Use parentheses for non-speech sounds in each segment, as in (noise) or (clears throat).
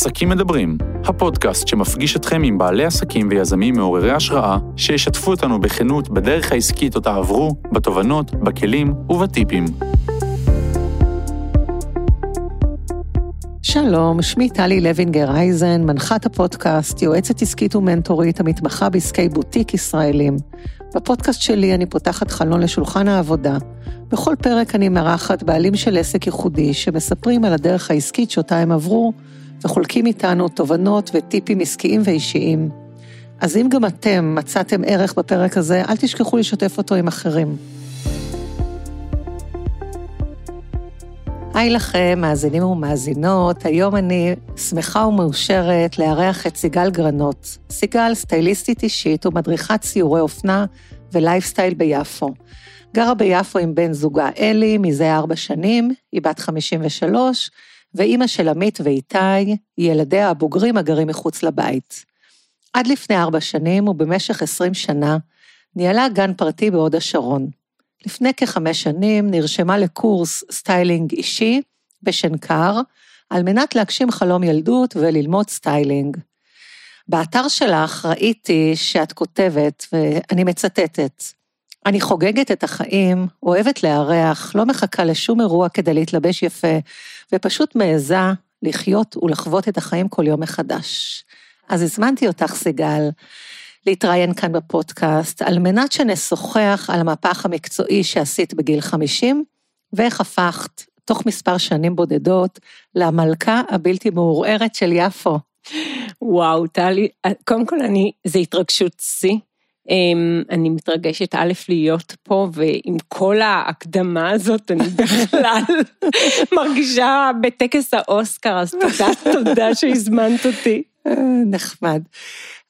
עסקים מדברים, הפודקאסט שמפגיש אתכם עם בעלי עסקים ויזמים מעוררי השראה, שישתפו אותנו בכנות בדרך העסקית אותה עברו, בתובנות, בכלים ובטיפים. שלום, שמי טלי לוינגר אייזן, מנחת הפודקאסט, יועצת עסקית ומנטורית המתמחה בעסקי בוטיק ישראלים. בפודקאסט שלי אני פותחת חלון לשולחן העבודה. בכל פרק אני מארחת בעלים של עסק ייחודי שמספרים על הדרך העסקית שאותה הם עברו, וחולקים איתנו תובנות וטיפים עסקיים ואישיים. אז אם גם אתם מצאתם ערך בפרק הזה, אל תשכחו לשתף אותו עם אחרים. היי לכם, מאזינים ומאזינות, היום אני שמחה ומאושרת לארח את סיגל גרנות. סיגל סטייליסטית אישית ומדריכת ציורי אופנה ולייפסטייל ביפו. גרה ביפו עם בן זוגה אלי מזה ארבע שנים, היא בת 53, ואימא של עמית ואיתי, ילדיה הבוגרים הגרים מחוץ לבית. עד לפני ארבע שנים ובמשך עשרים שנה, ניהלה גן פרטי בהוד השרון. לפני כחמש שנים נרשמה לקורס סטיילינג אישי בשנקר, על מנת להגשים חלום ילדות וללמוד סטיילינג. באתר שלך ראיתי שאת כותבת, ואני מצטטת, אני חוגגת את החיים, אוהבת לארח, לא מחכה לשום אירוע כדי להתלבש יפה, ופשוט מעיזה לחיות ולחוות את החיים כל יום מחדש. אז הזמנתי אותך, סיגל, להתראיין כאן בפודקאסט, על מנת שנשוחח על המהפך המקצועי שעשית בגיל 50, ואיך הפכת, תוך מספר שנים בודדות, למלכה הבלתי מעורערת של יפו. וואו, טלי, קודם כל אני, זה התרגשות שיא. אמ, אני מתרגשת א' להיות פה, ועם כל ההקדמה הזאת אני (laughs) בכלל מרגישה בטקס האוסקר, אז תודה, תודה שהזמנת אותי. נחמד.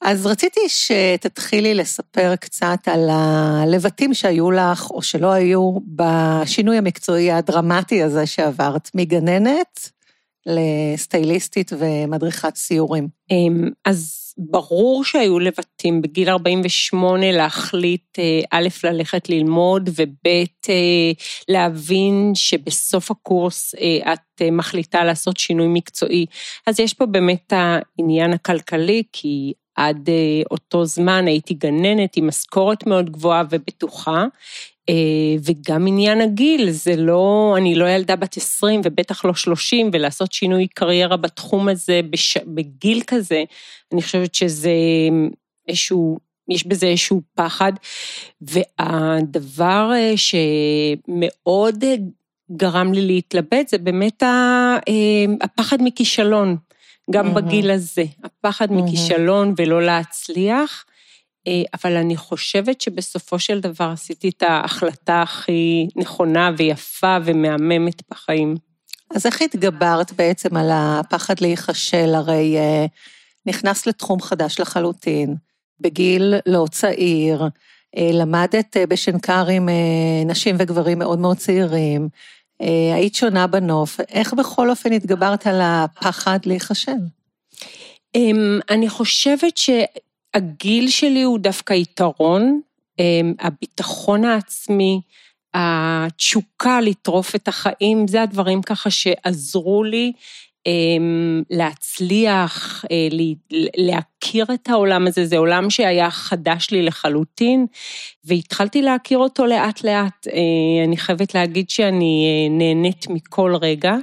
אז רציתי שתתחילי לספר קצת על הלבטים שהיו לך, או שלא היו, בשינוי המקצועי הדרמטי הזה שעברת, מגננת לסטייליסטית ומדריכת סיורים. אמ, אז ברור שהיו לבטים בגיל 48 להחליט, אה, א', ללכת ללמוד, וב', אה, להבין שבסוף הקורס אה, את מחליטה לעשות שינוי מקצועי. אז יש פה באמת העניין הכלכלי, כי עד אותו זמן הייתי גננת עם משכורת מאוד גבוהה ובטוחה, וגם עניין הגיל, זה לא, אני לא ילדה בת 20 ובטח לא 30, ולעשות שינוי קריירה בתחום הזה בש, בגיל כזה, אני חושבת שזה איזשהו, יש בזה איזשהו פחד. והדבר אה, שמאוד גרם לי להתלבט זה באמת אה, הפחד מכישלון, גם mm-hmm. בגיל הזה, הפחד mm-hmm. מכישלון ולא להצליח. אה, אבל אני חושבת שבסופו של דבר עשיתי את ההחלטה הכי נכונה ויפה ומהממת בחיים. אז איך התגברת בעצם על הפחד להיכשל? הרי נכנס לתחום חדש לחלוטין, בגיל לא צעיר, אה, למדת אה, בשנקר עם אה, נשים וגברים מאוד מאוד צעירים, היית שונה בנוף, איך בכל אופן התגברת על הפחד להיכשל? אמ, אני חושבת שהגיל שלי הוא דווקא יתרון, אמ, הביטחון העצמי, התשוקה לטרוף את החיים, זה הדברים ככה שעזרו לי להצליח, אה, להכיר את העולם הזה, זה עולם שהיה חדש לי לחלוטין, והתחלתי להכיר אותו לאט לאט. אה, אני חייבת להגיד שאני אה, נהנית מכל רגע.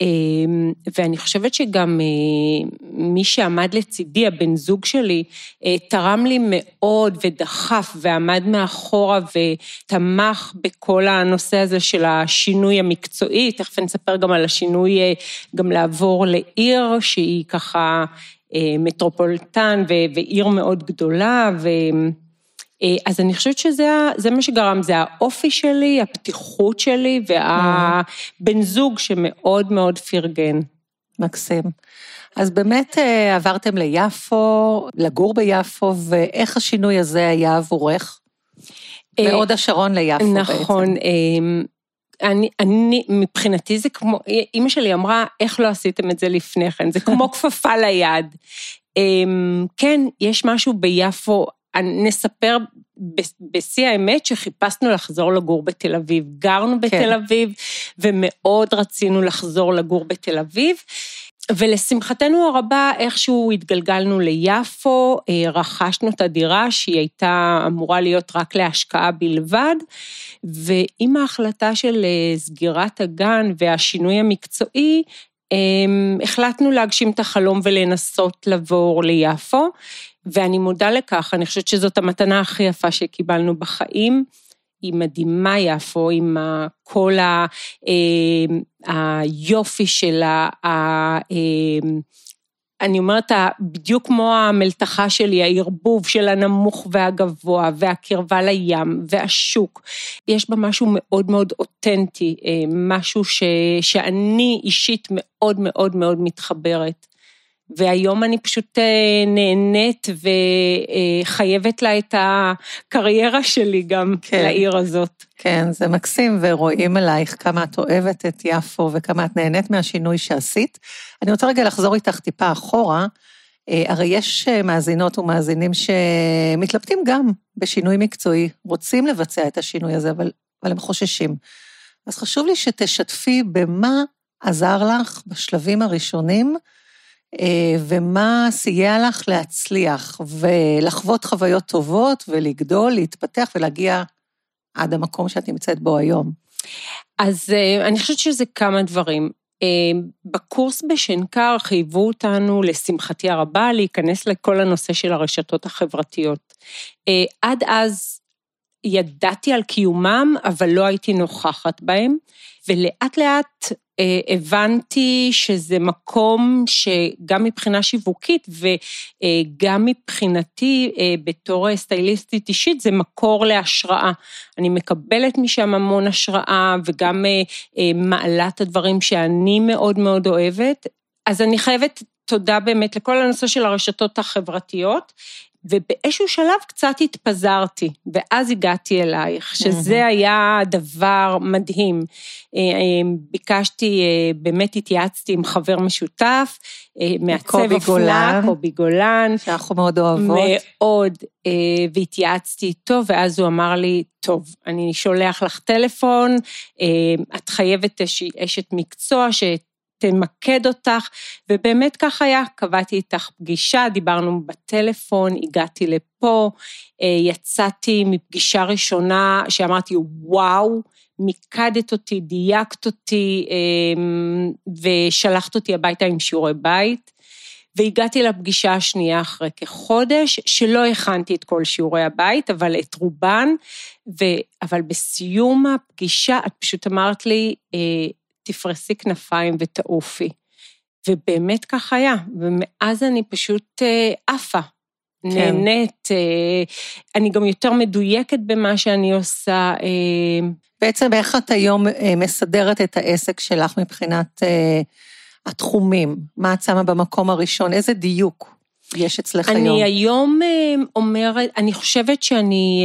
אמ, ואני חושבת שגם אה, מי שעמד לצידי, הבן זוג שלי, אה, תרם לי מאוד ודחף ועמד מאחורה ותמך בכל הנושא הזה של השינוי המקצועי, תכף אני אספר גם על השינוי, אה, גם לעבור לעיר שהיא ככה מטרופולטן ועיר מאוד גדולה, ו... אה, אז אני חושבת שזה מה שגרם, זה האופי שלי, הפתיחות שלי והבן זוג שמאוד מאוד פרגן. מקסים. אז באמת אה, עברתם ליפו, לגור ביפו, ואיך השינוי הזה היה עבורך? אה, מהוד השרון ליפו נכון, בעצם. נכון. אני, אני, מבחינתי זה כמו, אימא שלי אמרה, איך לא עשיתם את זה לפני כן? זה כמו (laughs) כפפה ליד. כן, יש משהו ביפו, נספר בשיא האמת שחיפשנו לחזור לגור בתל אביב. גרנו בתל כן. אביב ומאוד רצינו לחזור לגור בתל אביב. ולשמחתנו הרבה, איכשהו התגלגלנו ליפו, אה, רכשנו את הדירה שהיא הייתה אמורה להיות רק להשקעה בלבד, ועם ההחלטה של אה, סגירת הגן והשינוי המקצועי, החלטנו להגשים את החלום ולנסות לעבור ליפו, ואני מודה לכך, אני חושבת שזאת המתנה הכי יפה שקיבלנו בחיים. היא מדהימה יפו, עם כל אמ, היופי שלה, אמ, אני אומרת, בדיוק כמו המלתחה שלי, הערבוב של הנמוך והגבוה, והקרבה לים, והשוק, יש בה משהו מאוד מאוד אותנטי, אה, משהו ש, שאני אישית מאוד מאוד מאוד מתחברת. והיום אני פשוט אה, נהנית וחייבת לה את הקריירה שלי גם כן. לעיר הזאת. כן, זה מקסים, ורואים עלייך כמה את אוהבת את יפו וכמה את נהנית מהשינוי שעשית. אני רוצה רגע לחזור איתך טיפה אחורה. אה, הרי יש אה, מאזינות ומאזינים שמתלבטים גם בשינוי מקצועי, רוצים לבצע את השינוי הזה, אבל, אבל הם חוששים. אז חשוב לי שתשתפי במה עזר לך בשלבים הראשונים, ומה סייע לך להצליח ולחוות חוויות טובות ולגדול, להתפתח ולהגיע עד המקום שאת נמצאת בו היום? אז אה, אני חושבת שזה כמה דברים. אה, בקורס בשנקר חייבו אותנו, לשמחתי הרבה, להיכנס לכל הנושא של הרשתות החברתיות. עד אז ידעתי על קיומם, אבל לא הייתי נוכחת בהם, ולאט לאט אה, הבנתי שזה מקום שגם מבחינה שיווקית וגם מבחינתי אה, בתור סטייליסטית אישית זה מקור להשראה. אני מקבלת משם המון השראה וגם אה, מעלה את הדברים שאני מאוד מאוד אוהבת. אז אני חייבת תודה באמת לכל הנושא של הרשתות החברתיות. ובאיזשהו שלב קצת התפזרתי, ואז הגעתי אלייך, שזה היה דבר מדהים. אה, אה, ביקשתי, אה, באמת התייעצתי עם חבר משותף, מעצב אופנה, קובי גולן. שאנחנו מאוד אוהבות. מאוד, והתייעצתי איתו, ואז הוא אמר לי, טוב, אני שולח לך טלפון, את חייבת אשת מקצוע שת... תמקד אותך, ובאמת כך היה, קבעתי איתך פגישה, דיברנו בטלפון, הגעתי לפה, אה, יצאתי מפגישה ראשונה שאמרתי, וואו, מיקדת אותי, דייקת אותי, אה, ושלחת אותי הביתה עם שיעורי בית. והגעתי לפגישה השנייה אחרי כחודש, שלא הכנתי את כל שיעורי הבית, אבל את רובן, ו... אבל בסיום הפגישה את פשוט אמרת לי, אה, תפרסי כנפיים ותעופי. ובאמת כך היה, ומאז אני פשוט אה, עפה. כן. נהנית, אה, אני גם יותר מדויקת במה שאני עושה. אה. בעצם איך את היום מסדרת את העסק שלך מבחינת התחומים? מה את שמה במקום הראשון? איזה דיוק יש אצלך אני היום? אני היום אומרת, אני חושבת שאני...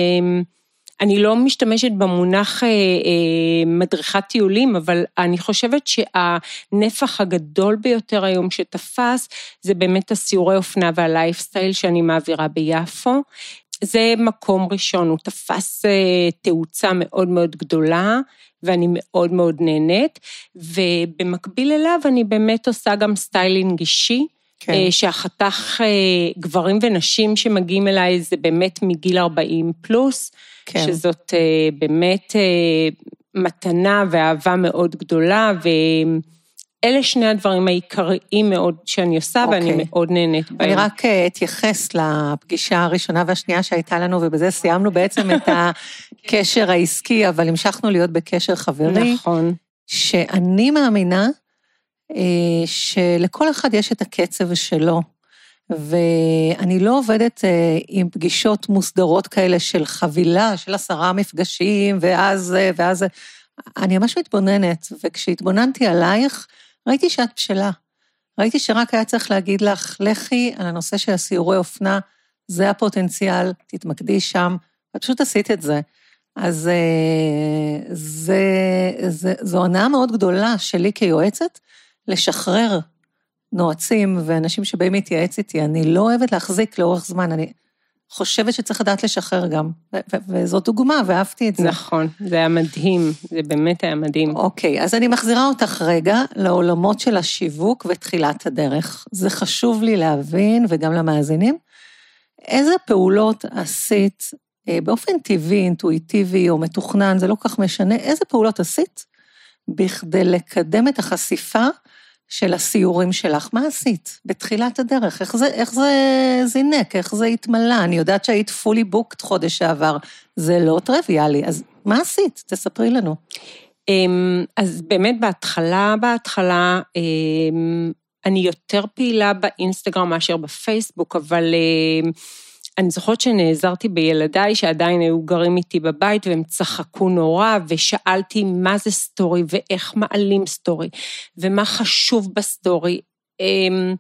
אני לא משתמשת במונח אה, אה, מדריכת טיולים, אבל אני חושבת שהנפח הגדול ביותר היום שתפס, זה באמת הסיורי אופנה והלייפסטייל שאני מעבירה ביפו. זה מקום ראשון, הוא תפס אה, תאוצה מאוד מאוד גדולה, ואני מאוד מאוד נהנית, ובמקביל אליו אני באמת עושה גם סטיילינג אישי. כן. שהחתך גברים ונשים שמגיעים אליי זה באמת מגיל 40 פלוס. כן. שזאת אה, באמת אה, מתנה ואהבה מאוד גדולה, ואלה שני הדברים העיקריים מאוד שאני עושה, אוקיי. ואני מאוד נהנית בהם. אני רק אה, אתייחס לפגישה הראשונה והשנייה שהייתה לנו, ובזה סיימנו בעצם את (laughs) הקשר העסקי, אבל המשכנו להיות בקשר חברי. נכון. שאני מאמינה שלכל אחד יש את הקצב שלו. ואני לא עובדת אה, עם פגישות מוסדרות כאלה של חבילה, של עשרה מפגשים, ואז, אה, ואז, אני ממש מתבוננת, וכשהתבוננתי עלייך, ראיתי שאת בשלה. ראיתי שרק היה צריך להגיד לך, לכי על הנושא של הסיורי אופנה, זה הפוטנציאל, תתמקדי שם, ואת פשוט עשית את זה. אז אה, זה, זה, זו הנאה מאוד גדולה שלי כיועצת, לשחרר נועצים ואנשים שבאים להתייעץ איתי, אני לא אוהבת להחזיק לאורך זמן, אני חושבת שצריך לדעת לשחרר גם. וזאת דוגמה, ואהבתי את זה. נכון, זה היה מדהים, זה באמת היה מדהים. אוקיי, אז אני מחזירה אותך רגע לעולמות של השיווק ותחילת הדרך. זה חשוב לי להבין, וגם למאזינים, איזה פעולות עשית אה, באופן טבעי, אינטואיטיבי או מתוכנן, זה לא כך משנה, איזה פעולות עשית בכדי לקדם את החשיפה של הסיורים שלך. מה עשית בתחילת הדרך? איך זה, איך זה זינק? איך זה התמלא? אני יודעת שהיית פולי בוקט חודש שעבר. זה לא טריוויאלי, אז מה עשית? תספרי לנו. אמ, אז באמת בהתחלה, בהתחלה, אמ, אני יותר פעילה באינסטגרם מאשר בפייסבוק, אבל אמ, אני זוכרת שנעזרתי בילדיי שעדיין היו גרים איתי בבית והם צחקו נורא, ושאלתי מה זה story ואיך מעלים story, ומה חשוב ב story. אמ,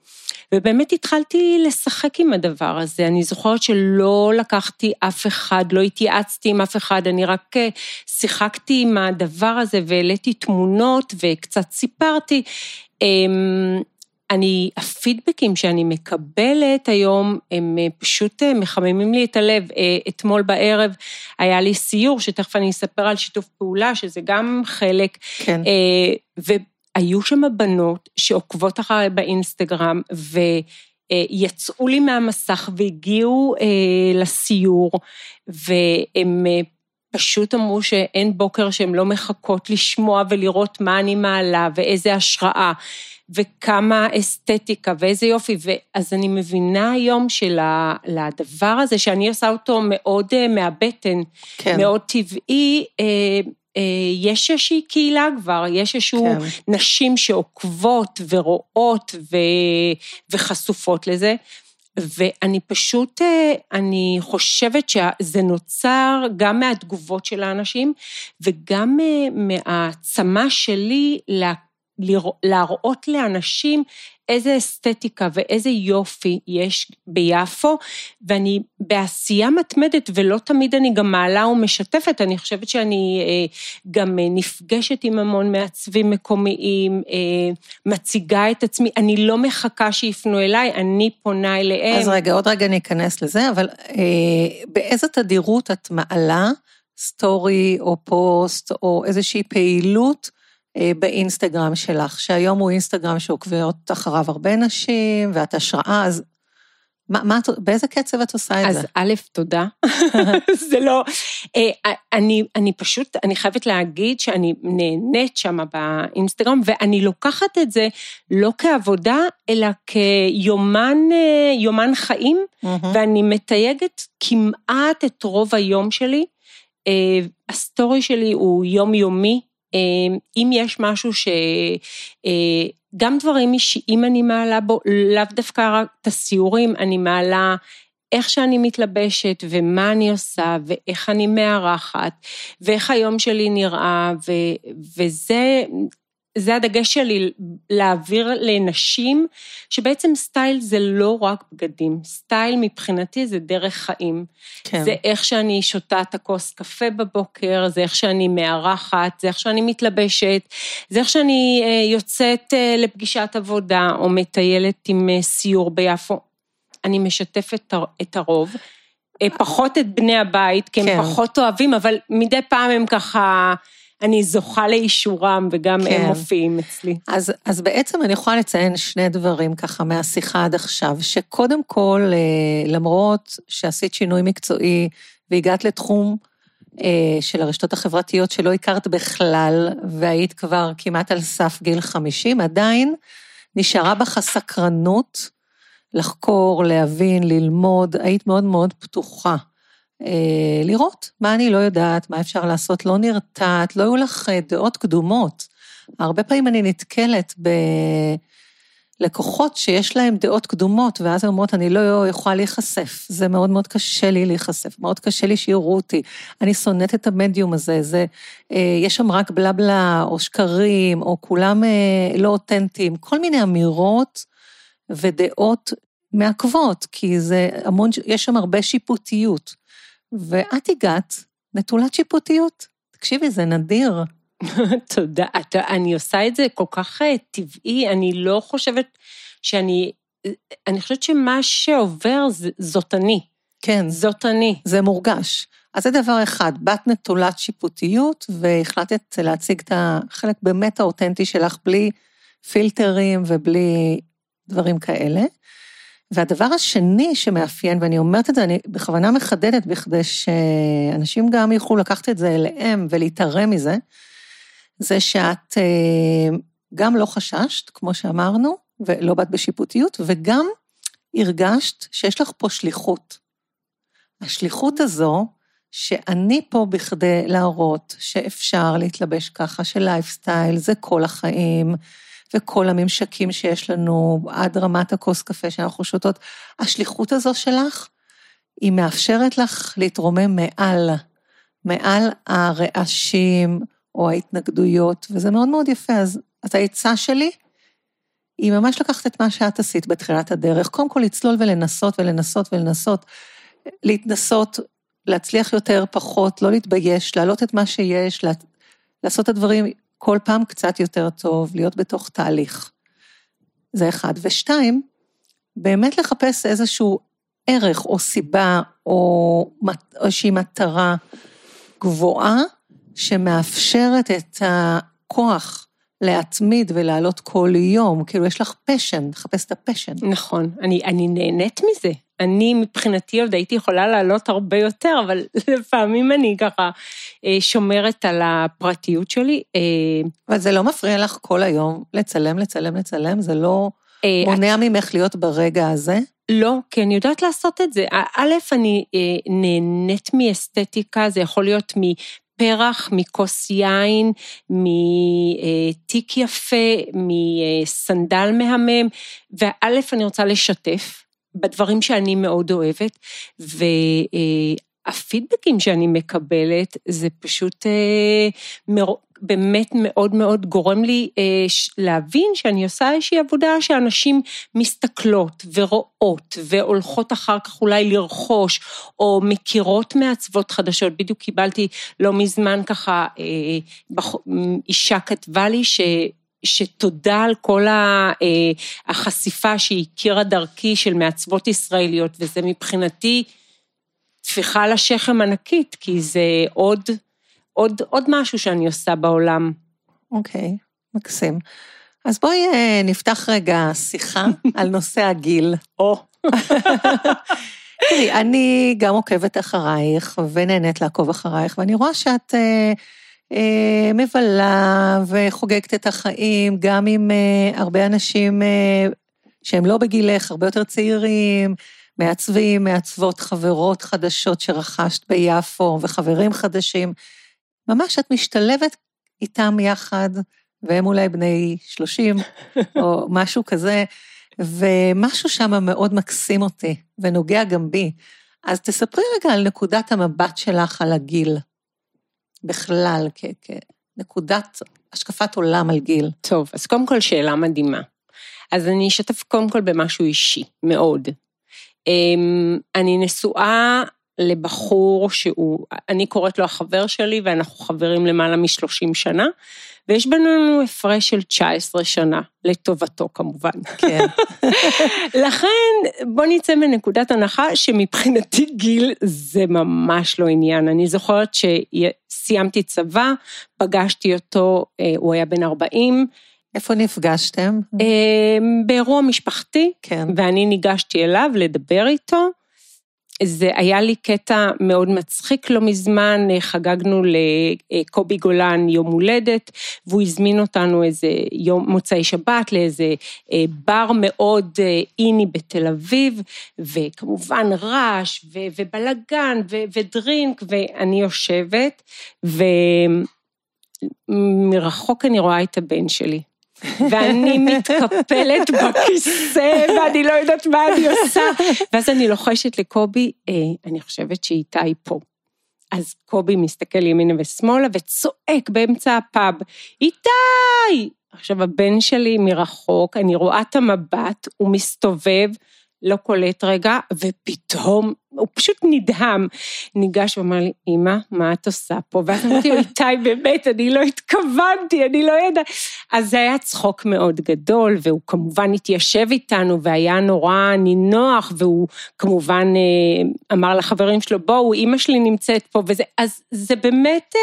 ובאמת התחלתי לשחק עם הדבר הזה. אני זוכרת שלא לקחתי אף אחד, לא התייעצתי עם אף אחד, אני רק אה, שיחקתי עם הדבר הזה והעליתי תמונות וקצת סיפרתי. אני, הפידבקים שאני מקבלת היום, הם אה, פשוט אה, מחממים לי את הלב. אה, אתמול בערב היה לי סיור, שתכף אני אספר על שיתוף פעולה, שזה גם חלק. כן. והיו שם בנות שעוקבות אחריי באינסטגרם, ויצאו לי מהמסך והגיעו לסיור, והם... פשוט אמרו שאין בוקר שהן לא מחכות לשמוע ולראות מה אני מעלה ואיזה השראה. וכמה אסתטיקה ואיזה יופי, ואז אני מבינה היום שלדבר הזה, שאני עושה אותו מאוד אה, מהבטן, כן. מאוד טבעי, אה, אה, יש איזושהי קהילה כבר, יש איזשהו כן. נשים שעוקבות ורואות ו, וחשופות לזה. ואני פשוט, אני חושבת שזה נוצר גם מהתגובות של האנשים וגם מהעצמה שלי להראות לאנשים איזה אסתטיקה ואיזה יופי יש ביפו, ואני בעשייה מתמדת, ולא תמיד אני גם מעלה ומשתפת, אני חושבת שאני אה, גם נפגשת עם המון מעצבים מקומיים, אה, מציגה את עצמי, אני לא מחכה שיפנו אליי, אני פונה אליהם. אז רגע, עוד רגע אני אכנס לזה, אבל אה, באיזה תדירות את מעלה סטורי או פוסט או איזושהי פעילות, אה, באינסטגרם שלך, שהיום הוא אינסטגרם שעוקבות אחריו הרבה נשים, ואת השראה, אז מה, מה, באיזה קצב את עושה את אז זה? אז א', תודה. (laughs) זה לא... אה, אני, אני פשוט, אני חייבת להגיד שאני נהנית שם באינסטגרם, ואני לוקחת את זה לא כעבודה, אלא כיומן אה, חיים, ואני מתייגת כמעט את רוב היום שלי. הסטורי שלי הוא יומיומי, אם יש משהו ש... אה, גם דברים אישיים אני מעלה בו, לאו דווקא רק את הסיורים, אני מעלה איך שאני מתלבשת ומה אני עושה ואיך אני מארחת ואיך היום שלי נראה ו, וזה זה הדגש שלי, להעביר לנשים, שבעצם סטייל זה לא רק בגדים, סטייל מבחינתי זה דרך חיים. כן. זה איך שאני שותה את הכוס קפה בבוקר, זה איך שאני מארחת, זה איך שאני מתלבשת, זה איך שאני אה, יוצאת אה, לפגישת עבודה או מטיילת עם אה, סיור ביפו. אני משתפת את הרוב. פחות את בני הבית, כי הם כן. פחות אוהבים, אבל מדי פעם הם ככה... אני זוכה לאישורם וגם כן. הם מופיעים אצלי. אז, אז בעצם אני יכולה לציין שני דברים ככה מהשיחה עד עכשיו, שקודם כל, אה, למרות שעשית שינוי מקצועי והגעת לתחום אה, של הרשתות החברתיות שלא הכרת בכלל, והיית כבר כמעט על סף גיל 50, עדיין נשארה בך הסקרנות לחקור, להבין, ללמוד, היית מאוד מאוד פתוחה. אה, לראות מה אני לא יודעת, מה אפשר לעשות, לא נרתעת, לא היו לך אה, דעות קדומות. הרבה פעמים אני נתקלת בלקוחות שיש להם דעות קדומות, ואז הן אומרות, אני לא יכולה להיחשף, זה מאוד מאוד קשה לי להיחשף, מאוד קשה לי שיראו אותי, אני שונאת את המדיום הזה, זה, אה, יש שם רק בלה בלה, או שקרים, או כולם לא אותנטיים, כל מיני אמירות ודעות מעכבות, כי זה המון, יש שם הרבה שיפוטיות. ואת הגעת נטולת שיפוטיות. תקשיבי, זה נדיר. (laughs) תודה. אתה, אני עושה את זה כל כך אה, טבעי, אני לא חושבת שאני... אני חושבת שמה שעובר זאת אני. כן. זאת אני. זה מורגש. אז זה דבר אחד, בת נטולת שיפוטיות, והחלטת להציג את החלק באמת האותנטי שלך בלי פילטרים ובלי דברים כאלה. והדבר השני שמאפיין, ואני אומרת את זה, אני בכוונה מחדדת בכדי שאנשים גם יוכלו לקחת את זה אליהם ולהתערם מזה, זה שאת אה, גם לא חששת, כמו שאמרנו, ולא באת בשיפוטיות, וגם הרגשת שיש לך פה שליחות. השליחות הזו, שאני פה בכדי להראות שאפשר להתלבש ככה, שלייפסטייל זה כל החיים, וכל הממשקים שיש לנו עד רמת הכוס קפה שאנחנו שותות, השליחות הזו שלך, היא מאפשרת לך להתרומם מעל, מעל הרעשים או ההתנגדויות, וזה מאוד מאוד יפה. אז, אז העצה שלי, היא ממש לקחת את מה שאת עשית בתחילת הדרך, קודם כל לצלול ולנסות ולנסות ולנסות, להתנסות, להצליח יותר, פחות, לא להתבייש, להעלות את מה שיש, לעשות את הדברים כל פעם קצת יותר טוב, להיות בתוך תהליך. זה אחד. ושתיים, באמת לחפש איזשהו ערך או סיבה או איזושהי מטרה גבוהה שמאפשרת את הכוח להתמיד ולעלות כל יום, כאילו יש לך פשן, לחפש את הפשן. נכון, אני, אני נהנית מזה. אני מבחינתי עוד הייתי יכולה לעלות הרבה יותר, אבל (laughs) לפעמים אני ככה אה, שומרת על הפרטיות שלי. אה, אבל זה לא מפריע לך כל היום לצלם, לצלם, לצלם? זה לא אה, מונע את... ממך להיות ברגע הזה? לא, כי אני יודעת לעשות את זה. א', אני נהנית מאסתטיקה, זה יכול להיות פרח, מכוס יין, מתיק יפה, מסנדל מהמם, וא', אני רוצה לשתף בדברים שאני מאוד אוהבת, והפידבקים שאני מקבלת, זה פשוט אה, באמת מאוד מאוד גורם לי אה, להבין שאני עושה איזושהי עבודה שאנשים מסתכלות ורואות והולכות אחר כך אולי לרכוש, או מכירות מעצבות חדשות. בדיוק קיבלתי לא מזמן ככה, אה, אישה כתבה לי ש... שתודה על כל אה, החשיפה שהיא הכירה דרכי של מעצבות ישראליות, וזה מבחינתי טפיחה על השכם ענקית, כי זה עוד עוד, עוד משהו שאני עושה בעולם. אוקיי, okay, מקסים. אז בואי אה, נפתח רגע שיחה על נושא הגיל. או. תראי, אני גם עוקבת אחרייך ונהנית לעקוב אחרייך, ואני רואה שאת אה, מבלה וחוגגת את החיים, גם עם אה, הרבה אנשים אה, שהם לא בגילך, הרבה יותר צעירים, מעצבים, מעצבות, חברות חדשות שרכשת ביפו וחברים חדשים. ממש את משתלבת איתם יחד, והם אולי בני 30, (laughs) או משהו כזה, ומשהו שם מאוד מקסים אותי, ונוגע גם בי. אז תספרי רגע על נקודת המבט שלך על הגיל, בכלל, כנקודת השקפת עולם על גיל. טוב, אז קודם כל שאלה מדהימה. אז אני אשתף קודם כל במשהו אישי, מאוד. אמ, אני נשואה לבחור שהוא, אני קוראת לו החבר שלי, ואנחנו חברים למעלה מ-30 שנה, ויש בינינו הפרש של 19 שנה, לטובתו כמובן. כן. (laughs) לכן, בוא נצא מנקודת הנחה שמבחינתי גיל זה ממש לא עניין. אני זוכרת שסיימתי צבא, פגשתי אותו, אה, הוא היה בן 40, איפה נפגשתם? אה, באירוע משפחתי, כן. ואני ניגשתי אליו לדבר איתו. זה היה לי קטע מאוד מצחיק לא מזמן, חגגנו לקובי גולן יום הולדת, והוא הזמין אותנו איזה יום מוצאי שבת לאיזה אה, בר מאוד אה, איני בתל אביב, וכמובן רעש ובלגן ודרינק, ואני יושבת, ומרחוק אני רואה את הבן שלי. ואני מתקפלת בכיסא, ואני לא יודעת מה אני עושה. ואז אני לוחשת לקובי, אה, אני חושבת שאיתי פה. אז קובי מסתכל ימינה ושמאלה וצועק באמצע הפאב, איתי! עכשיו, הבן שלי מרחוק, אני רואה את המבט, הוא מסתובב, לא קולט רגע, ופתאום הוא פשוט נדהם. ניגש ואמר לי, אמא, מה את עושה פה? ואז אמרתי לו, איתי, באמת, אני לא התכוונתי, אני לא יודעת. אז זה היה צחוק מאוד גדול, והוא כמובן התיישב איתנו, והיה נורא נינוח, והוא כמובן אה, אמר לחברים שלו, בואו, אמא שלי נמצאת פה, וזה, אז זה באמת...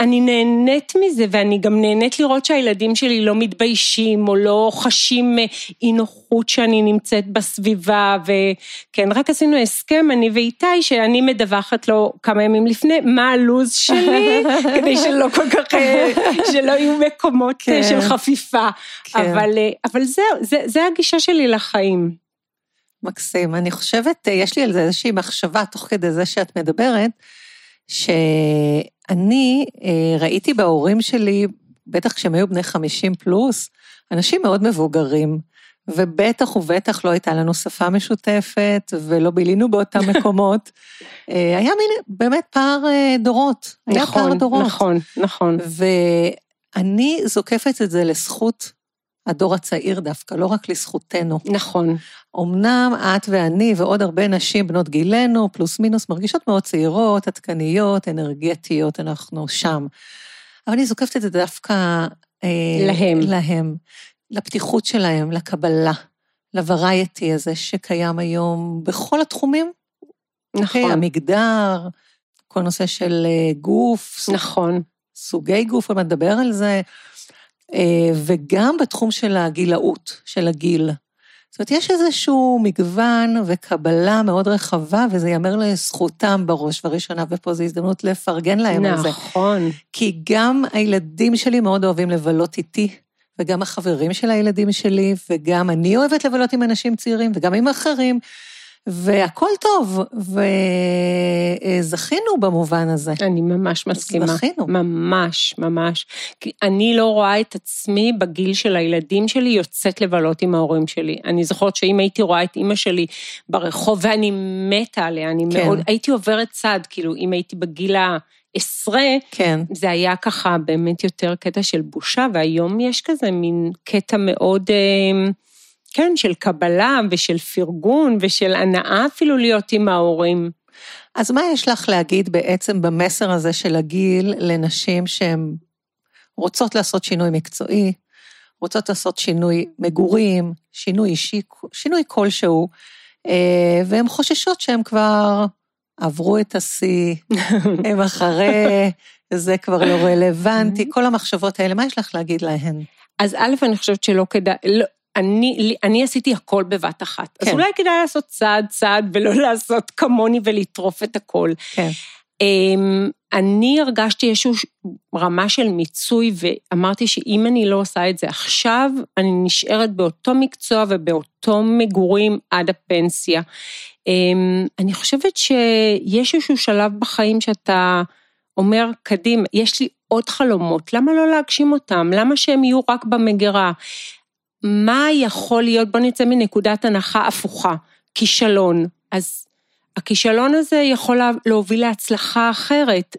אני נהנית מזה, ואני גם נהנית לראות שהילדים שלי לא מתביישים, או לא חשים אה, אי נוחות שאני נמצאת בסביבה, וכן, רק עשינו הסכם, אני ואיתי, שאני מדווחת לו כמה ימים לפני, מה הלו"ז שלי, (laughs) כדי שלא כל כך, אה, שלא יהיו מקומות אה, כן. של חפיפה. כן. אבל, אבל זהו, זה, זה הגישה שלי לחיים. מקסים. אני חושבת, יש לי על זה איזושהי מחשבה תוך כדי זה שאת מדברת, ש... אני אה, ראיתי בהורים שלי, בטח כשהם היו בני 50 פלוס, אנשים מאוד מבוגרים, ובטח ובטח לא הייתה לנו שפה משותפת, ולא בילינו באותם (laughs) מקומות. אה, היה מין באמת פער אה, דורות. היה נכון, פער דורות. נכון, נכון. ואני זוקפת את זה לזכות הדור הצעיר דווקא, לא רק לזכותנו. נכון. אמנם את ואני ועוד הרבה נשים בנות גילנו, פלוס מינוס, מרגישות מאוד צעירות, עדכניות, אנרגטיות, אנחנו שם. אבל אני זוקפת את זה דווקא... אה, להם. להם. לפתיחות שלהם, לקבלה, לוורייטי הזה שקיים היום בכל התחומים. נכון. Okay, המגדר, כל נושא של אה, גוף. נכון. סוגי גוף, עוד נדבר על זה. אה, וגם בתחום של הגילאות, של הגיל. זאת אומרת, יש איזשהו מגוון וקבלה מאוד רחבה, וזה ייאמר לזכותם בראש ובראשונה, ופה זו הזדמנות לפרגן להם נכון. על זה. נכון. כי גם הילדים שלי מאוד אוהבים לבלות איתי, וגם החברים של הילדים שלי, וגם אני אוהבת לבלות עם אנשים צעירים, וגם עם אחרים. והכל טוב, וזכינו במובן הזה. אני ממש מסכימה. זכינו. ממש, ממש. כי אני לא רואה את עצמי בגיל של הילדים שלי יוצאת לבלות עם ההורים שלי. אני זוכרת שאם הייתי רואה את אימא שלי ברחוב, ואני מתה עליה, אני כן. מאוד, הייתי עוברת צד, כאילו, אם הייתי בגיל העשרה, כן. זה היה ככה באמת יותר קטע של בושה, והיום יש כזה מין קטע מאוד... אה, כן, של קבלה ושל פרגון ושל הנאה אפילו להיות עם ההורים. אז מה יש לך להגיד בעצם במסר הזה של הגיל לנשים שהן רוצות לעשות שינוי מקצועי, רוצות לעשות שינוי מגורים, שינוי אישי, שינוי כלשהו, אה, והן חוששות שהן כבר עברו את השיא, (laughs) הם אחרי, זה כבר לא רלוונטי, כל המחשבות האלה, מה יש לך להגיד להן? אז א', אני חושבת שלא כדאי, לא, אני, אני עשיתי הכל בבת אחת. כן. אז אולי כדאי לעשות צעד צעד ולא (laughs) לעשות כמוני ולטרוף את הכל. כן. אמ, אני הרגשתי איזושהי רמה של מיצוי ואמרתי שאם אני לא עושה את זה עכשיו, אני נשארת באותו מקצוע ובאותו מגורים עד הפנסיה. אמ, אני חושבת שיש איזשהו שלב בחיים שאתה אומר, קדימה, יש לי עוד חלומות, למה לא להגשים אותם? למה שהם יהיו רק במגירה? מה יכול להיות, בוא נצא מנקודת הנחה הפוכה, כישלון. אז הכישלון הזה יכול להוביל להצלחה אחרת.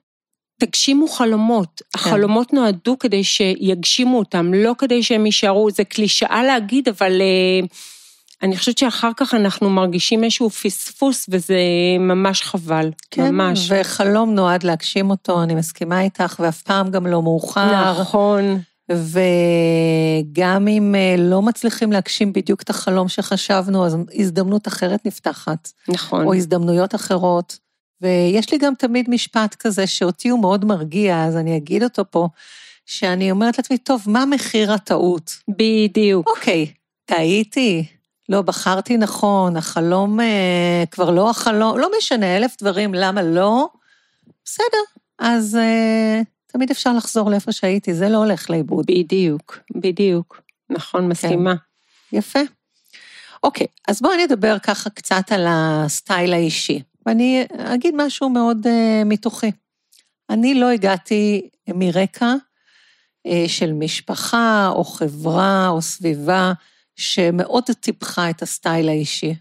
תגשימו חלומות. כן. החלומות נועדו כדי שיגשימו אותם, לא כדי שהם יישארו, זה קלישאה להגיד, אבל אה, אני חושבת שאחר כך אנחנו מרגישים איזשהו פספוס, וזה ממש חבל, כן, ממש. וחלום נועד להגשים אותו, אני מסכימה איתך, ואף פעם גם לא מאוחר. נכון. וגם אם אה, לא מצליחים להגשים בדיוק את החלום שחשבנו, אז הזדמנות אחרת נפתחת. נכון. או הזדמנויות אחרות. ויש לי גם תמיד משפט כזה שאותי הוא מאוד מרגיע, אז אני אגיד אותו פה, שאני אומרת לעצמי, טוב, מה מחיר הטעות? בדיוק. אוקיי, טעיתי, לא בחרתי נכון, החלום אה, כבר לא החלום, לא משנה, אלף דברים, למה לא? בסדר, אז אה, תמיד אפשר לחזור לאיפה שהייתי, זה לא הולך לאיבוד. בדיוק, בדיוק. נכון, כן. מסכימה. כן. יפה. אוקיי, אז בואי נדבר ככה קצת על הסטייל האישי, ואני אגיד משהו מאוד uh, מתוכי. אני לא הגעתי מרקע uh, של משפחה או חברה או סביבה שמאוד טיפחה את הסטייל האישי.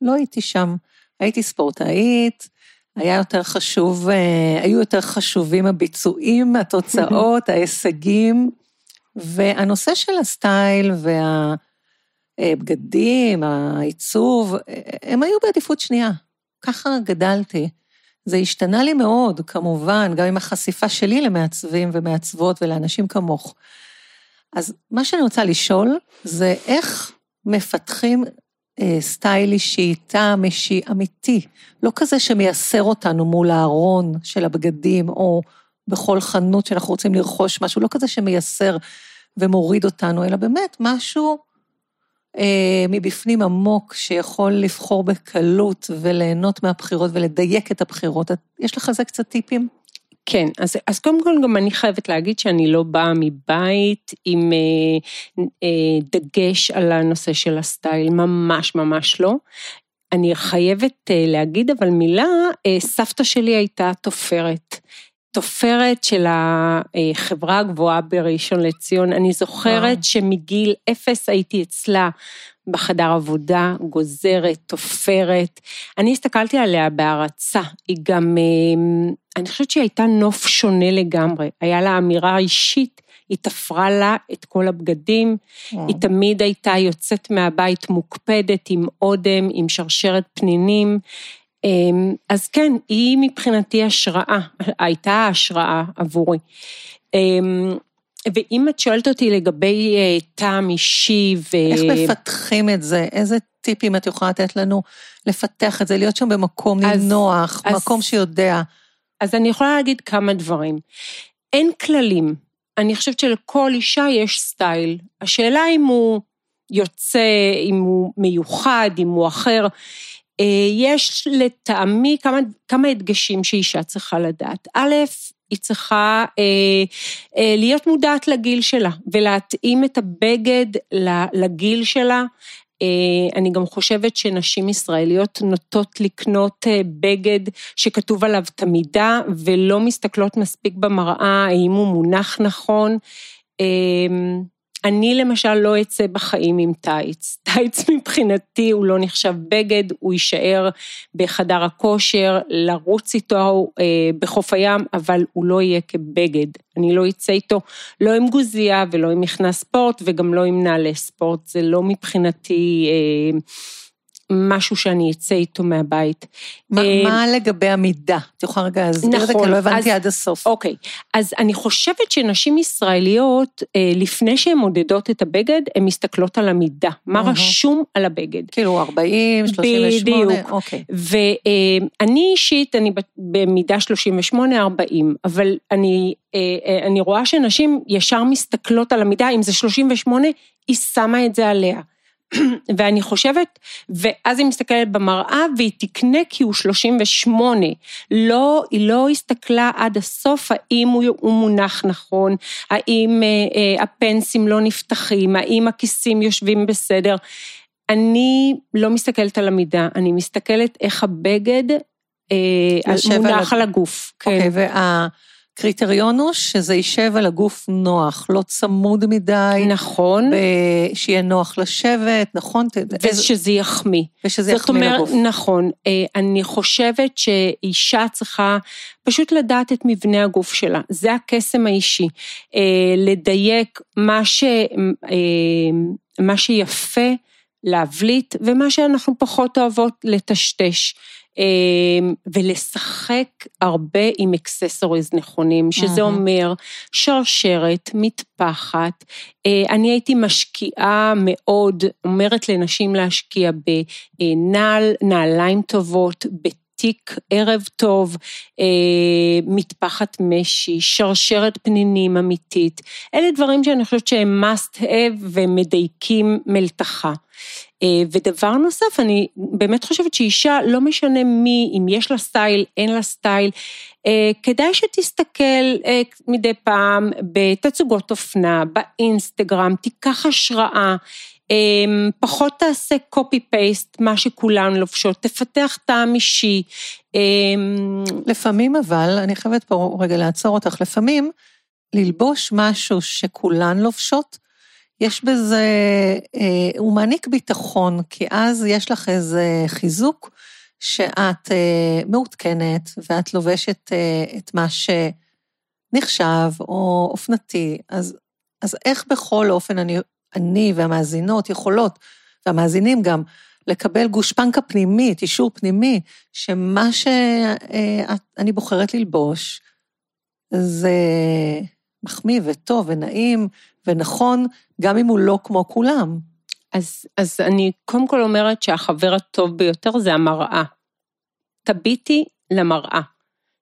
לא הייתי שם. הייתי ספורטאית, היה יותר חשוב, אה, היו יותר חשובים הביצועים, התוצאות, ההישגים, והנושא של הסטייל הבגדים, העיצוב, הם היו בעדיפות שנייה. ככה גדלתי. זה השתנה לי מאוד, כמובן, גם עם החשיפה שלי למעצבים ומעצבות ולאנשים כמוך. אז מה שאני רוצה לשאול, זה איך מפתחים אה, סטייל אישי, טעם אישי, אמיתי, לא כזה שמייסר אותנו מול הארון של הבגדים, או בכל חנות שאנחנו רוצים לרכוש משהו, לא כזה שמייסר ומוריד אותנו, אלא באמת משהו אה, מבפנים עמוק, שיכול לבחור בקלות וליהנות מהבחירות ולדייק את הבחירות. יש לך זה קצת טיפים? כן, אז, אז קודם כל גם אני חייבת להגיד שאני לא באה מבית עם אה, אה, דגש על הנושא של הסטייל, ממש ממש לא. אני חייבת אה, להגיד אבל מילה, אה, סבתא שלי הייתה תופרת. תופרת של החברה הגבוהה בראשון לציון. אני זוכרת וואו. שמגיל אפס הייתי אצלה בחדר עבודה, גוזרת, תופרת. אני הסתכלתי עליה בהערצה. היא גם, אה, אני חושבת שהיא הייתה נוף שונה לגמרי. היה לה אמירה אישית, היא תפרה לה את כל הבגדים. וואו. היא תמיד הייתה יוצאת מהבית מוקפדת עם אודם, עם שרשרת פנינים. אמ, אז כן, היא מבחינתי השראה, הייתה השראה עבורי. אמ, ואם את שואלת אותי לגבי אה, טעם אישי ו... איך מפתחים את זה? איזה טיפים את יכולה לתת לנו לפתח את זה, להיות שם במקום אז, נוח, אז, מקום שיודע? אז אני יכולה להגיד כמה דברים. אין כללים. אני חושבת שלכל אישה יש סטייל. השאלה אם הוא יוצא, אם הוא מיוחד, אם הוא אחר. אה, יש לטעמי כמה, כמה הדגשים שאישה צריכה לדעת. א', היא צריכה אה, אה, להיות מודעת לגיל שלה ולהתאים את הבגד לגיל שלה. אה, אני גם חושבת שנשים ישראליות נוטות לקנות אה, בגד שכתוב עליו את המידה ולא מסתכלות מספיק במראה האם הוא מונח נכון. אה, אני למשל לא אצא בחיים עם טייץ. (laughs) טייץ מבחינתי הוא לא נחשב בגד, הוא יישאר בחדר הכושר, לרוץ איתו אה, בחוף הים, אבל הוא לא יהיה כבגד. אני לא אצא איתו לא עם גוזייה ולא עם מכנס ספורט וגם לא עם נעלי ספורט, זה לא מבחינתי... אה, משהו שאני אצא איתו מהבית. מה, אה, מה לגבי המידה? את יכולה רגע להסביר נכון, את זה, כי נכון, לא הבנתי אז, עד הסוף. אוקיי, אז אני חושבת שנשים ישראליות, אה, לפני שהן מודדות את הבגד, הן מסתכלות על המידה, מה uh-huh. רשום על הבגד. כאילו 40, 38, בדיוק. אוקיי. ואני אישית, אני במידה 38-40, אבל אני, אה, אני רואה שנשים ישר מסתכלות על המידה, אם זה 38, היא שמה את זה עליה. (clears throat) ואני חושבת, ואז היא מסתכלת במראה והיא תקנה כי הוא 38. לא, היא לא הסתכלה עד הסוף האם הוא, הוא מונח נכון, האם אה, אה, הפנסים לא נפתחים, האם הכיסים יושבים בסדר. אני לא מסתכלת על המידה, אני מסתכלת איך הבגד אה, מונח על הגוף. אוקיי, כן. וה... קריטריון הוא שזה יישב על הגוף נוח, לא צמוד מדי. נכון. שיהיה נוח לשבת, נכון? ושזה יחמיא. ושזה יחמיא אומר, לגוף. נכון. אה, אני חושבת שאישה צריכה פשוט לדעת את מבנה הגוף שלה. זה הקסם האישי. אה, לדייק מה, ש, אה, מה שיפה. להבליט, ומה שאנחנו פחות אוהבות לטשטש. אמ, ולשחק הרבה עם אקססוריז נכונים, שזה אומר שרשרת, מטפחת. אה, אני הייתי משקיעה מאוד, אומרת לנשים להשקיע בנעל, נעליים טובות, תיק ערב טוב, אה, מטפחת משי, שרשרת פנינים אמיתית. אלה דברים שאני חושבת שהם must have ומדייקים מלתחה. אה, ודבר נוסף, אני באמת חושבת שאישה, לא משנה מי, אם יש לה סטייל, אין לה סטייל, אה, כדאי שתסתכל אה, מדי פעם בתצוגות אופנה, באינסטגרם, תיקח השראה. פחות תעשה קופי פייסט, מה שכולן לובשות, תפתח טעם אישי. לפעמים אבל, אני חייבת פה רגע לעצור אותך, לפעמים ללבוש משהו שכולן לובשות, יש בזה, אה, הוא מעניק ביטחון, כי אז יש לך איזה חיזוק שאת אה, מעודכנת ואת לובשת אה, את מה שנחשב או אופנתי. אז, אז איך בכל אופן אני, אני והמאזינות יכולות והמאזינים גם, לקבל גושפנקה פנימית, אישור פנימי, שמה שאני בוחרת ללבוש, זה מחמיא וטוב ונעים ונכון, גם אם הוא לא כמו כולם. אז, אז אני קודם כל אומרת שהחבר הטוב ביותר זה המראה. תביטי למראה.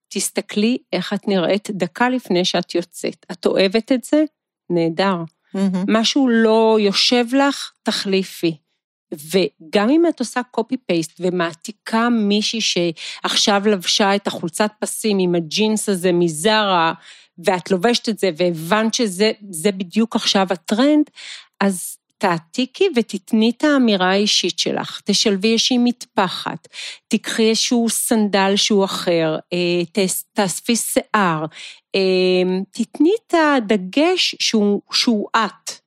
תסתכלי איך את נראית דקה לפני שאת יוצאת. את אוהבת את זה? נהדר. Mm-hmm. משהו לא יושב לך, תחליפי. וגם אם את עושה קופי פייסט ומעתיקה מישהי שעכשיו לבשה את החולצת פסים עם הג'ינס הזה מזרה, ואת לובשת את זה והבנת שזה בדיוק עכשיו הטרנד, אז תעתיקי ותתני את האמירה האישית שלך, תשלבי איזושהי מטפחת, תקחי איזשהו סנדל שהוא אחר, אה, תאספי שיער, תתני את הדגש שהוא, שהוא את.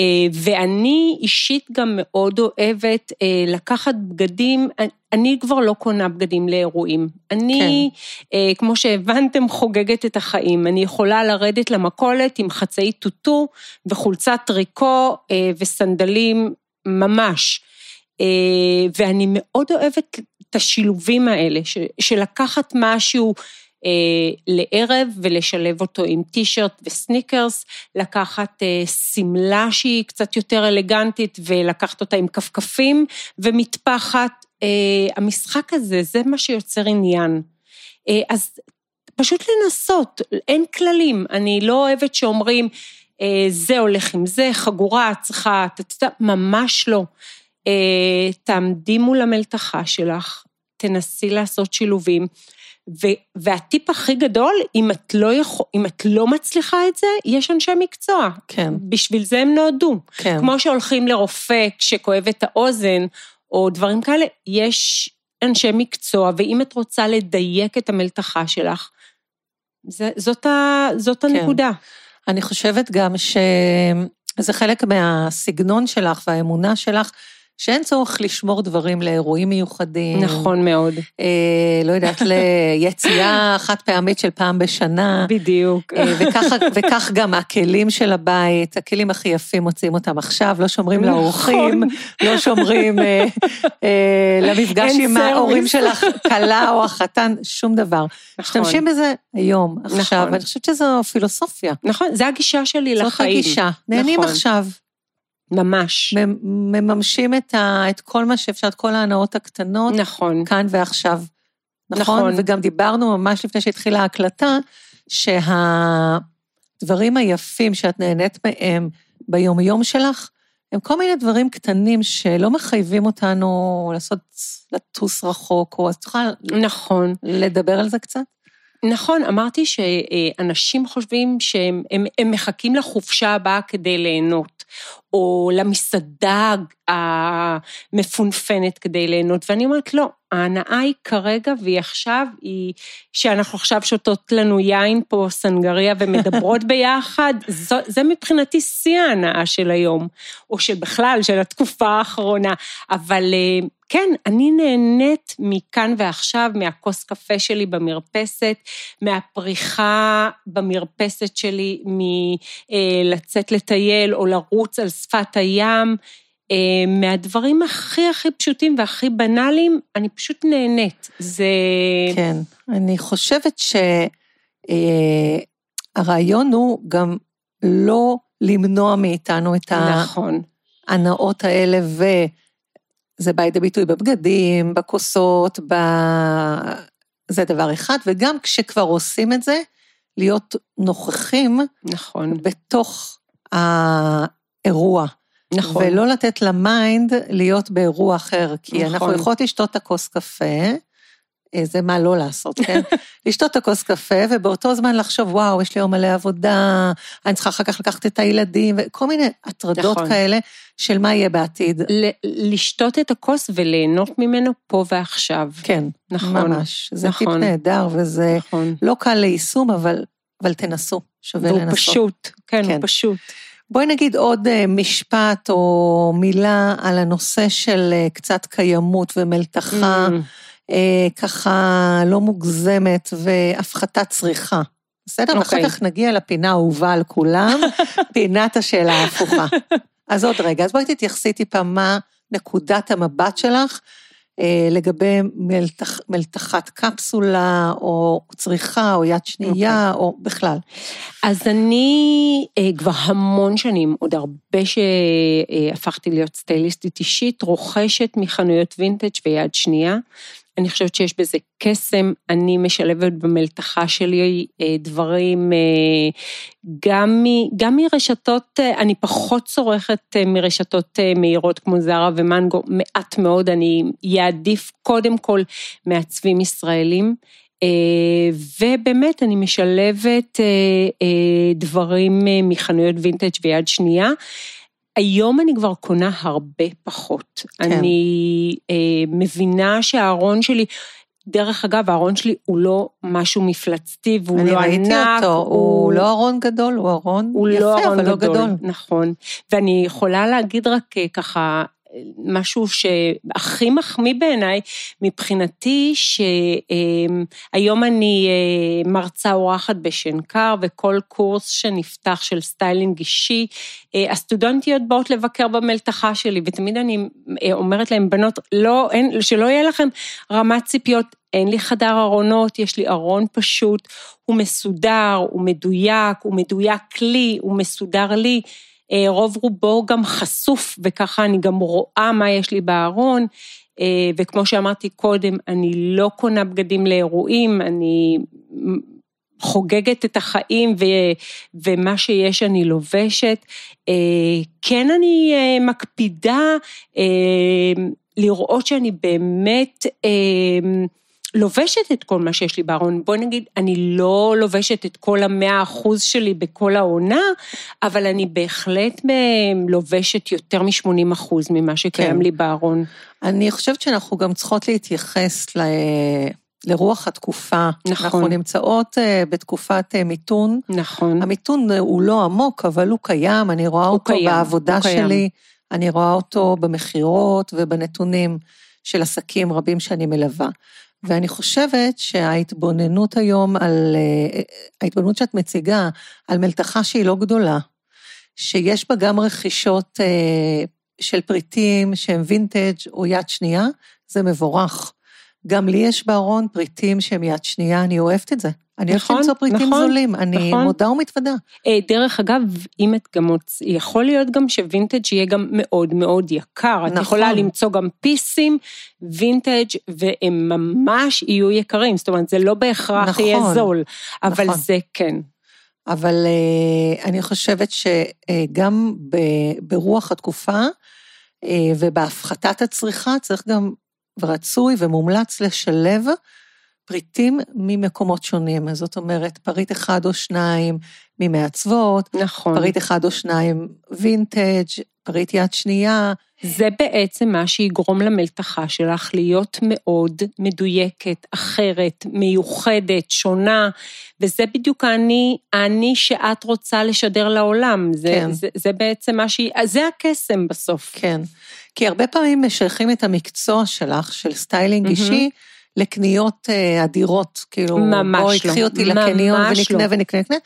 אה, ואני אישית גם מאוד אוהבת אה, לקחת בגדים, אני כבר לא קונה בגדים לאירועים. אני, כן. אה, כמו שהבנתם, חוגגת את החיים. אני יכולה לרדת למכולת עם חצאי טוטו וחולצת טריקו וסנדלים ממש. ואני מאוד אוהבת את השילובים האלה, של לקחת משהו לערב ולשלב אותו עם טישרט וסניקרס, לקחת אה, שמלה שהיא קצת יותר אלגנטית ולקחת אותה עם כפכפים ומטפחת. אה, המשחק הזה, זה מה שיוצר עניין. אז פשוט לנסות, אין כללים. אני לא אוהבת שאומרים, זה הולך עם זה, חגורה, צריכה, ממש לא. תעמדי מול המלתחה שלך, תנסי לעשות שילובים. ו- והטיפ הכי גדול, אם את, לא יכול, אם את לא מצליחה את זה, יש אנשי מקצוע. כן. בשביל זה הם נועדו. כן. כמו שהולכים לרופא כשכואב את האוזן, או דברים כאלה, יש אנשי מקצוע, ואם את רוצה לדייק את המלתחה שלך, זה, זאת, ה, זאת כן. הנקודה. אני חושבת גם שזה חלק מהסגנון שלך והאמונה שלך, שאין צורך לשמור דברים לאירועים מיוחדים. נכון מאוד. אה, לא יודעת, ליציאה חד פעמית של פעם בשנה. בדיוק. אה, וככה, וכך גם הכלים של הבית, הכלים הכי יפים מוצאים אותם עכשיו, לא שומרים נכון. לאורחים, לא שומרים אה, אה, למפגש עם. ההורים של הכלה או החתן, שום דבר. נכון. משתמשים בזה היום, עכשיו, נכון. ואני חושבת שזו פילוסופיה. נכון, זו הגישה שלי זאת לחיים. זאת הגישה, נהנים נכון. עכשיו. ממש. מממשים את, ה, את כל מה שאפשר, את כל ההנאות הקטנות. נכון. כאן ועכשיו. נכון? נכון. וגם דיברנו ממש לפני שהתחילה ההקלטה, שהדברים היפים שאת נהנית מהם ביומיום שלך, הם כל מיני דברים קטנים שלא מחייבים אותנו לעשות, לטוס רחוק, או אז תוכל... נכון. לדבר על זה קצת? נכון, אמרתי שאנשים חושבים שהם הם, הם מחכים לחופשה הבאה כדי ליהנות, או למסעדה המפונפנת כדי ליהנות, ואני אומרת, לא, ההנאה היא כרגע והיא עכשיו, היא שאנחנו עכשיו שותות לנו יין פה, סנגריה, ומדברות (laughs) ביחד, זו, זה מבחינתי שיא ההנאה של היום, או שבכלל, של התקופה האחרונה, אבל אה, כן, אני נהנית מכאן ועכשיו, מהכוס קפה שלי במרפסת, מהפריחה במרפסת שלי, מלצאת לטייל או לרוץ על שפת הים. אה, מהדברים הכי הכי פשוטים והכי בנאליים, אני פשוט נהנית. זה... כן, אני חושבת שהרעיון אה, הוא גם לא למנוע מאיתנו את נכון. ההנאות האלה, וזה בא לידי ביטוי בבגדים, בכוסות, ב... זה דבר אחד, וגם כשכבר עושים את זה, להיות נוכחים נכון. בתוך האירוע. נכון. ולא לתת ל mind להיות באירוע אחר, כי נכון. אנחנו יכולות לשתות את הכוס קפה, זה מה לא לעשות, כן? (laughs) לשתות את הכוס קפה, ובאותו זמן לחשוב, וואו, יש לי היום מלא עבודה, אני צריכה אחר כך לקחת את הילדים, וכל מיני הטרדות נכון. כאלה של מה יהיה בעתיד. לשתות את הכוס וליהנות ממנו פה ועכשיו. כן, נכון. ממש. זה נכון. טיפ נהדר, וזה נכון. לא קל ליישום, אבל, אבל תנסו, שווה לנסות. והוא פשוט, כן, כן, הוא פשוט. בואי נגיד עוד אה, משפט או מילה על הנושא של אה, קצת קיימות ומלתחה, mm. ככה לא מוגזמת והפחתת צריכה. בסדר? Okay. ואחר אוקיי. כך נגיע לפינה האהובה על כולם, (laughs) פינת השאלה ההפוכה. אז עוד רגע, אז בואי תתייחסי טיפה מה נקודת המבט שלך אה, לגבי מלתח, מלתחת קפסולה, או צריכה, או יד שנייה, okay. אוקיי. או בכלל. אז אני אה, כבר המון שנים, עוד הרבה שהפכתי להיות סטייליסטית אישית, רוכשת מחנויות וינטג' ויד שנייה. אני חושבת שיש בזה קסם, אני משלבת במלתחה שלי אה, דברים אה, גם, גם מרשתות, אה, אני פחות צורכת מרשתות מהירות כמו זרה ומנגו, מעט מאוד, אני אעדיף קודם כל מעצבים ישראלים. ובאמת אני משלבת דברים מחנויות וינטג' ויד שנייה. היום אני כבר קונה הרבה פחות. כן. אני אה, מבינה שהארון שלי, דרך אגב, הארון שלי הוא לא משהו מפלצתי והוא לא ענק. אני ראיתי אותו, הוא, הוא לא ארון גדול, הוא ארון יפה, לא אבל גדול, לא גדול. נכון. ואני יכולה להגיד רק אה, ככה, משהו שהכי מחמיא בעיניי, מבחינתי, שהיום אני אה, מרצה אורחת בשנקר, וכל קורס שנפתח של סטיילינג אישי, אה, הסטודנטיות באות לבקר במלתחה שלי, ותמיד אני אה, אומרת להן, בנות, לא, אין, שלא יהיה לכם רמת ציפיות, אין לי חדר ארונות, יש לי ארון פשוט, הוא מסודר, הוא מדויק, הוא מדויק לי, הוא מסודר לי. אה, רוב רובו גם חשוף, וככה אני גם רואה מה יש לי בארון. אה, וכמו שאמרתי קודם, אני לא קונה בגדים לאירועים, אני חוגגת את החיים ו, ומה שיש אני לובשת. אה, כן אני מקפידה לראות שאני באמת לובשת את כל מה שיש לי בארון. בואי נגיד, אני לא לובשת את כל המאה אחוז שלי בכל העונה, אבל אני בהחלט לובשת יותר מ-80 אחוז ממה שקיים כן. לי בארון. אני חושבת שאנחנו גם צריכות להתייחס ל... לרוח התקופה. נכון. אנחנו נמצאות אה, בתקופת אה, מיתון. נכון. המיתון אה, הוא לא עמוק, אבל הוא קיים, אני רואה אותו קיים, בעבודה שלי, קיים. אני רואה אותו במכירות ובנתונים של עסקים רבים שאני מלווה. ואני חושבת שההתבוננות היום על, אה, ההתבוננות שאת מציגה על מלתחה שהיא לא גדולה, שיש בה גם רכישות אה, של פריטים שהם וינטג' או יד שנייה, זה מבורך. גם לי יש בארון פריטים שהם יד שנייה, אני אוהבת את זה. אני נכון, אוהבת למצוא פריטים נכון, זולים, אני נכון. מודה ומתוודה. אה, דרך אגב, אם את גם מוצ... יכול להיות גם שווינטג' יהיה גם מאוד מאוד יקר. נכון. את יכולה למצוא גם פיסים וינטג' והם ממש יהיו יקרים, זאת אומרת, זה לא בהכרח נכון, יהיה זול, אבל נכון. זה כן. אבל אה, אני חושבת שגם אה, ברוח התקופה אה, ובהפחתת הצריכה צריך גם, ורצוי ומומלץ לשלב פריטים ממקומות שונים. זאת אומרת, פריט אחד או שניים ממעצבות, נכון. פריט אחד או שניים וינטג', פריט יד שנייה. זה בעצם מה שיגרום למלתחה שלך להיות מאוד מדויקת, אחרת, מיוחדת, שונה, וזה בדיוק האני, האני שאת רוצה לשדר לעולם. זה, כן. זה, זה בעצם מה שהיא, זה הקסם בסוף. כן, כי הרבה פעמים משייכים את המקצוע שלך, של סטיילינג mm-hmm. אישי, לקניות אה, אדירות, כאילו, ממש לא. בואי, קחי אותי לקניון ונקנה לא. ונקנה ונקנה.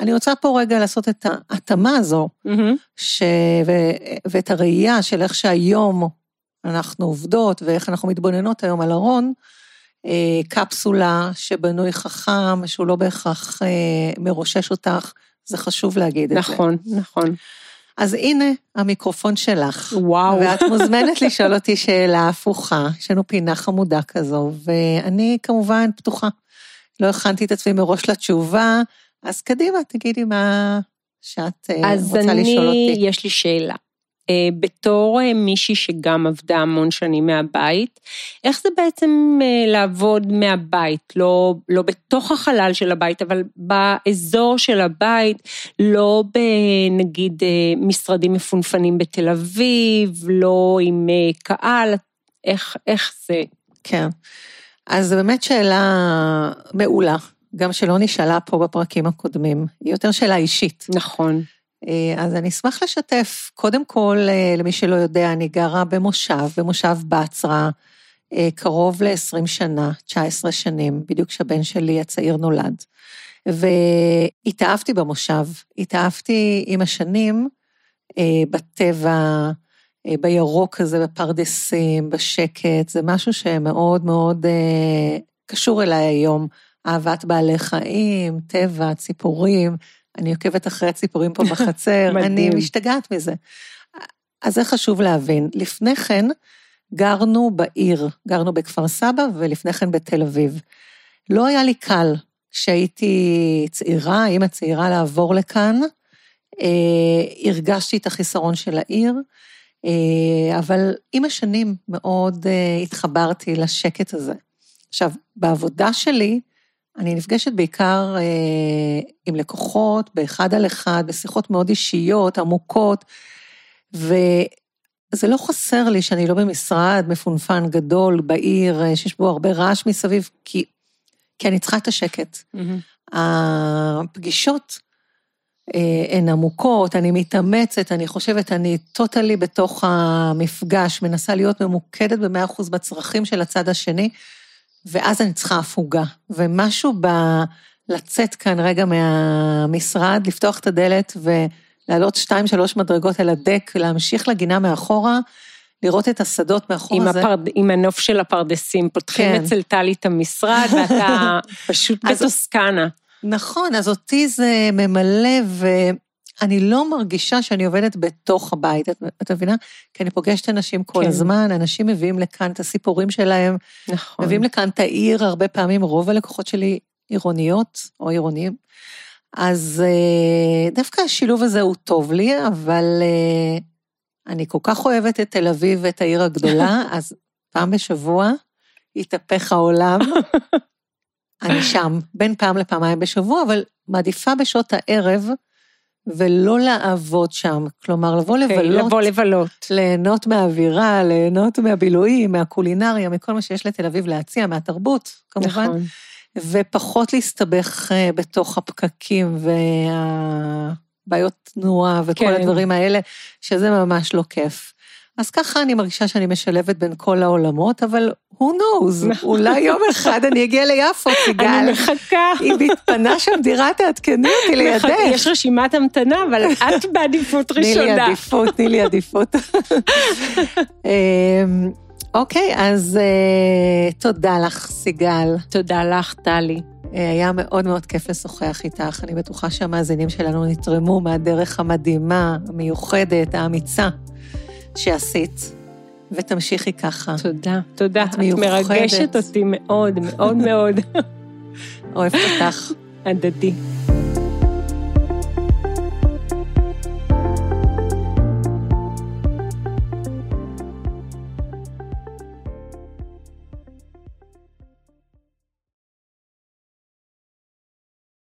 אני רוצה פה רגע לעשות את ההתאמה הזו, mm-hmm. ש... ו... ואת הראייה של איך שהיום אנחנו עובדות ואיך אנחנו מתבוננות היום על ארון, אה, קפסולה שבנוי חכם, שהוא לא בהכרח אה, מרושש אותך, זה חשוב להגיד נכון, את זה. נכון, נכון. אז הנה המיקרופון שלך. וואו. ואת מוזמנת לשאול אותי שאלה הפוכה, יש לנו פינה חמודה כזו, ואני כמובן פתוחה. לא הכנתי את עצמי מראש לתשובה, אז קדימה, תגידי מה שאת אה, רוצה אני, לשאול אותי. אז אני, יש לי שאלה. אה, בתור אה, מישהי שגם עבדה המון שנים מהבית, איך זה בעצם אה, לעבוד מהבית? לא, לא בתוך החלל של הבית, אבל באזור של הבית, לא בנגיד משרדים מפונפנים בתל אביב, לא עם קהל, איך, איך זה? כן. אז זו באמת שאלה מעולה, גם שלא נשאלה פה בפרקים הקודמים. היא יותר שאלה אישית. נכון. אה, אז אני אשמח לשתף. קודם כל, אה, למי שלא יודע, אני גרה במושב, במושב בצרה, אה, קרוב ל-20 שנה, 19 שנים, בדיוק כשהבן שלי הצעיר נולד. והתאהבתי במושב, התאהבתי עם השנים בטבע, בירוק הזה, בפרדסים, בשקט, זה משהו שמאוד מאוד קשור אליי היום. אהבת בעלי חיים, טבע, ציפורים. אני עוקבת אחרי הציפורים פה בחצר, (laughs) אני משתגעת מזה. אז זה חשוב להבין. לפני כן, גרנו בעיר, גרנו בכפר סבא ולפני כן בתל אביב. לא היה לי קל כשהייתי צעירה, אימא צעירה, לעבור לכאן. אה, הרגשתי את החיסרון של העיר, אה, אבל עם השנים מאוד אה, התחברתי לשקט הזה. עכשיו, בעבודה שלי, אני נפגשת בעיקר אה, עם לקוחות, באחד על אחד, בשיחות מאוד אישיות, עמוקות, וזה לא חסר לי שאני לא במשרד מפונפן גדול בעיר, אה, שיש בו הרבה רעש מסביב, כי, כי אני צריכה את השקט. Mm-hmm. הפגישות אה, הן עמוקות, אני מתאמצת, אני חושבת, אני טוטלי בתוך המפגש, מנסה להיות ממוקדת במאה אחוז בצרכים של הצד השני, ואז אני צריכה הפוגה. ומשהו ב... לצאת כאן רגע מהמשרד, לפתוח את הדלת ולעלות שתיים, שלוש מדרגות על הדק, להמשיך לגינה מאחורה, לראות את השדות מאחורה. עם, הפרד... עם הנוף של הפרדסים, פותחים כן. אצל טלי את המשרד, (laughs) ואתה פשוט בטוסקנה. נכון, אז אותי זה ממלא, ואני לא מרגישה שאני עובדת בתוך הבית, את, את מבינה? כי אני פוגשת אנשים כל כן. הזמן, אנשים מביאים לכאן את הסיפורים שלהם, נכון. מביאים לכאן את העיר, הרבה פעמים רוב הלקוחות שלי עירוניות או עירוניים. אז אה, דווקא השילוב הזה הוא טוב לי, אבל אה, אני כל כך אוהבת את תל אביב ואת העיר הגדולה, (laughs) אז פעם בשבוע יתהפך העולם, (laughs) אני שם, בין פעם לפעמיים בשבוע, אבל מעדיפה בשעות הערב, ולא לעבוד שם. כלומר, לבוא okay, אוקיי, לבלות. לבוא לבלות. ליהנות מהאווירה, ליהנות מהבילויים, מהקולינריה, מכל מה שיש לתל אביב להציע, מהתרבות, כמובן. נכון. ופחות להסתבך אה, בתוך הפקקים והבעיות תנועה וכל כן. הדברים האלה, שזה ממש לא כיף. אז ככה אני מרגישה שאני משלבת בין כל העולמות, אבל who knows, נכון. אולי יום אחד אני אגיע ליפו, (laughs) סיגל. אני מחכה. אם מתפנה שם דירה, תעדכני אותי לידך. יש רשימת המתנה, אבל את בעדיפות ראשונה. תני לי עדיפות, תני לי עדיפות. (laughs) אמ, אוקיי, אז uh, תודה לך, סיגל. תודה לך, טלי. אה, היה מאוד מאוד כיף לשוחח איתך. אני בטוחה שהמאזינים שלנו נתרמו מהדרך המדהימה, המיוחדת, האמיצה שעשית, ותמשיכי ככה. תודה, תודה. את, את מרגשת אותי מאוד, מאוד מאוד. אוהבת אותך. הדדי.